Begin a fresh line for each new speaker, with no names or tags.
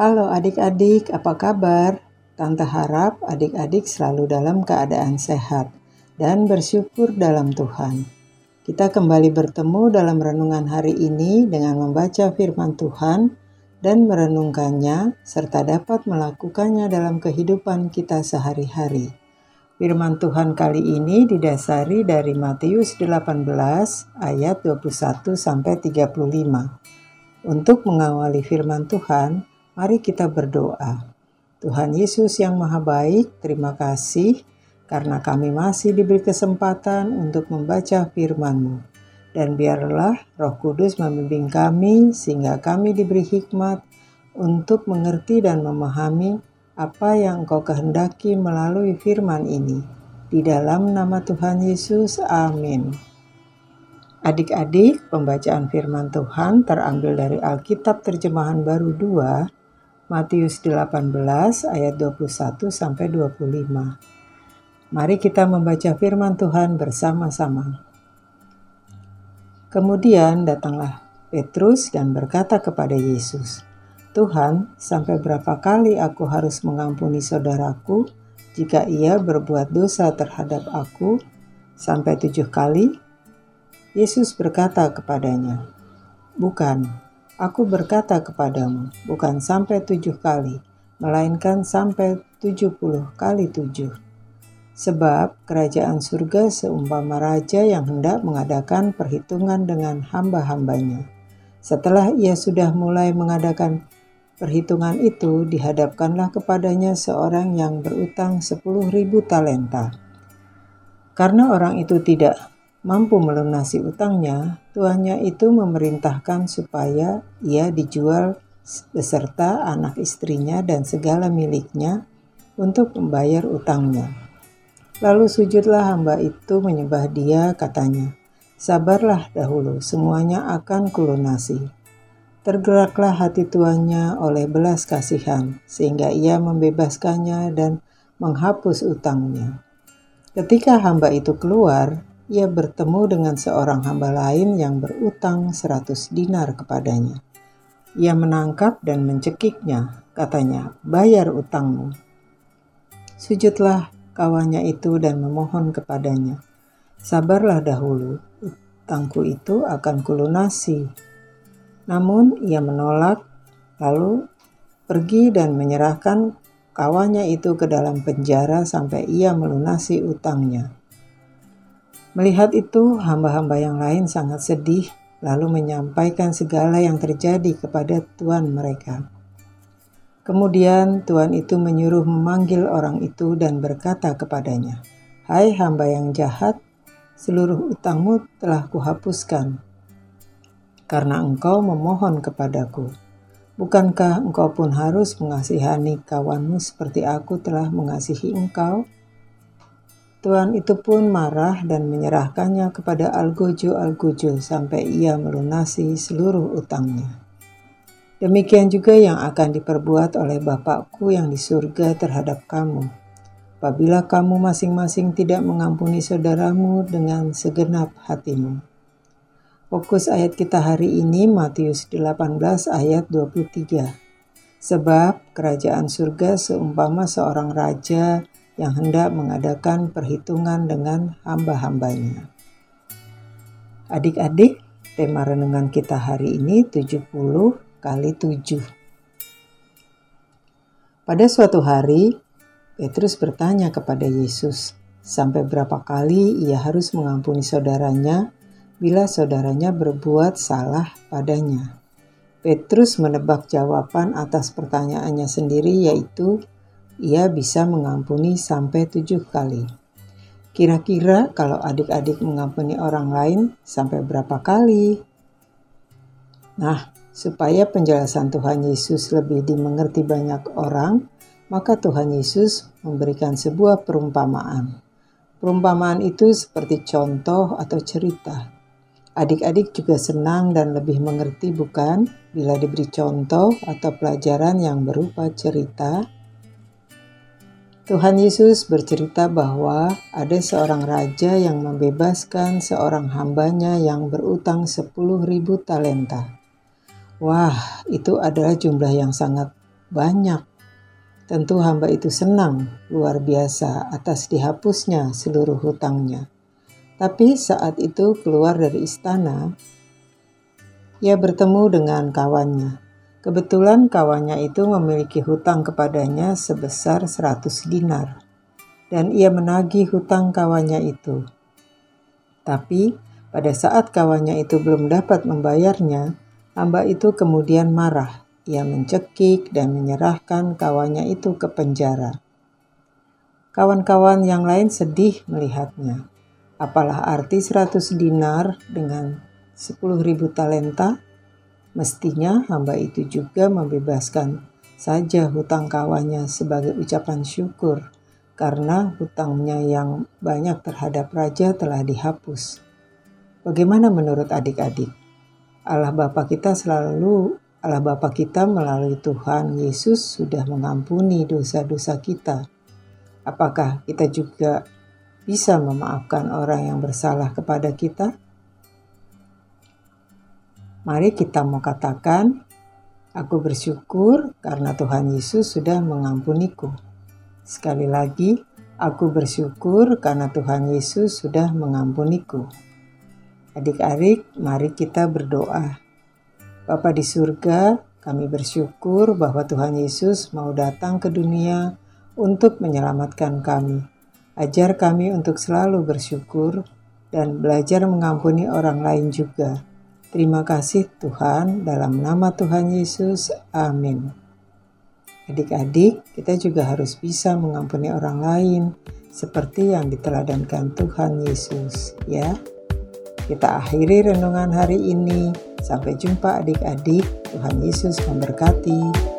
Halo adik-adik, apa kabar? Tante harap adik-adik selalu dalam keadaan sehat dan bersyukur dalam Tuhan. Kita kembali bertemu dalam renungan hari ini dengan membaca firman Tuhan dan merenungkannya serta dapat melakukannya dalam kehidupan kita sehari-hari. Firman Tuhan kali ini didasari dari Matius 18 ayat 21 sampai 35. Untuk mengawali firman Tuhan, Mari kita berdoa. Tuhan Yesus yang Maha Baik, terima kasih karena kami masih diberi kesempatan untuk membaca firman-Mu. Dan biarlah Roh Kudus membimbing kami sehingga kami diberi hikmat untuk mengerti dan memahami apa yang Engkau kehendaki melalui firman ini. Di dalam nama Tuhan Yesus, amin. Adik-adik, pembacaan firman Tuhan terambil dari Alkitab Terjemahan Baru 2 Matius 18 ayat 21 sampai 25. Mari kita membaca firman Tuhan bersama-sama. Kemudian datanglah Petrus dan berkata kepada Yesus, "Tuhan, sampai berapa kali aku harus mengampuni saudaraku jika ia berbuat dosa terhadap aku? Sampai tujuh kali?" Yesus berkata kepadanya, "Bukan, Aku berkata kepadamu, bukan sampai tujuh kali, melainkan sampai tujuh puluh kali tujuh. Sebab kerajaan surga seumpama raja yang hendak mengadakan perhitungan dengan hamba-hambanya. Setelah ia sudah mulai mengadakan perhitungan itu, dihadapkanlah kepadanya seorang yang berutang sepuluh ribu talenta. Karena orang itu tidak mampu melunasi utangnya, tuannya itu memerintahkan supaya ia dijual beserta anak istrinya dan segala miliknya untuk membayar utangnya. Lalu sujudlah hamba itu menyembah dia, katanya, Sabarlah dahulu, semuanya akan kulunasi. Tergeraklah hati tuannya oleh belas kasihan, sehingga ia membebaskannya dan menghapus utangnya. Ketika hamba itu keluar, ia bertemu dengan seorang hamba lain yang berutang seratus dinar kepadanya. Ia menangkap dan mencekiknya, katanya, bayar utangmu. Sujudlah kawannya itu dan memohon kepadanya, sabarlah dahulu, utangku itu akan kulunasi. Namun ia menolak, lalu pergi dan menyerahkan kawannya itu ke dalam penjara sampai ia melunasi utangnya. Melihat itu, hamba-hamba yang lain sangat sedih, lalu menyampaikan segala yang terjadi kepada tuan mereka. Kemudian tuan itu menyuruh memanggil orang itu dan berkata kepadanya, "Hai hamba yang jahat, seluruh utangmu telah kuhapuskan karena engkau memohon kepadaku. Bukankah engkau pun harus mengasihani kawanmu seperti aku telah mengasihi engkau?" Tuan itu pun marah dan menyerahkannya kepada Algojo-Algojo sampai ia melunasi seluruh utangnya. Demikian juga yang akan diperbuat oleh Bapakku yang di surga terhadap kamu. Apabila kamu masing-masing tidak mengampuni saudaramu dengan segenap hatimu. Fokus ayat kita hari ini Matius 18 ayat 23. Sebab kerajaan surga seumpama seorang raja yang hendak mengadakan perhitungan dengan hamba-hambanya. Adik-adik, tema renungan kita hari ini 70 kali 7. Pada suatu hari, Petrus bertanya kepada Yesus, sampai berapa kali ia harus mengampuni saudaranya bila saudaranya berbuat salah padanya. Petrus menebak jawaban atas pertanyaannya sendiri yaitu ia bisa mengampuni sampai tujuh kali. Kira-kira kalau adik-adik mengampuni orang lain sampai berapa kali? Nah, supaya penjelasan Tuhan Yesus lebih dimengerti banyak orang, maka Tuhan Yesus memberikan sebuah perumpamaan. Perumpamaan itu seperti contoh atau cerita. Adik-adik juga senang dan lebih mengerti bukan bila diberi contoh atau pelajaran yang berupa cerita Tuhan Yesus bercerita bahwa ada seorang raja yang membebaskan seorang hambanya yang berutang 10.000 talenta. Wah, itu adalah jumlah yang sangat banyak. Tentu hamba itu senang luar biasa atas dihapusnya seluruh hutangnya. Tapi saat itu keluar dari istana, ia bertemu dengan kawannya. Kebetulan kawannya itu memiliki hutang kepadanya sebesar 100 dinar. Dan ia menagih hutang kawannya itu. Tapi pada saat kawannya itu belum dapat membayarnya, hamba itu kemudian marah ia mencekik dan menyerahkan kawannya itu ke penjara. Kawan-kawan yang lain sedih melihatnya. Apalah arti 100 dinar dengan 10.000 talenta? Mestinya hamba itu juga membebaskan saja hutang kawannya sebagai ucapan syukur karena hutangnya yang banyak terhadap raja telah dihapus. Bagaimana menurut adik-adik? Allah Bapa kita selalu Allah Bapa kita melalui Tuhan Yesus sudah mengampuni dosa-dosa kita. Apakah kita juga bisa memaafkan orang yang bersalah kepada kita? Mari kita mau katakan, Aku bersyukur karena Tuhan Yesus sudah mengampuniku. Sekali lagi, aku bersyukur karena Tuhan Yesus sudah mengampuniku. Adik-adik, mari kita berdoa. Bapa di surga, kami bersyukur bahwa Tuhan Yesus mau datang ke dunia untuk menyelamatkan kami. Ajar kami untuk selalu bersyukur dan belajar mengampuni orang lain juga. Terima kasih Tuhan, dalam nama Tuhan Yesus. Amin. Adik-adik, kita juga harus bisa mengampuni orang lain seperti yang diteladankan Tuhan Yesus, ya. Kita akhiri renungan hari ini. Sampai jumpa adik-adik. Tuhan Yesus memberkati.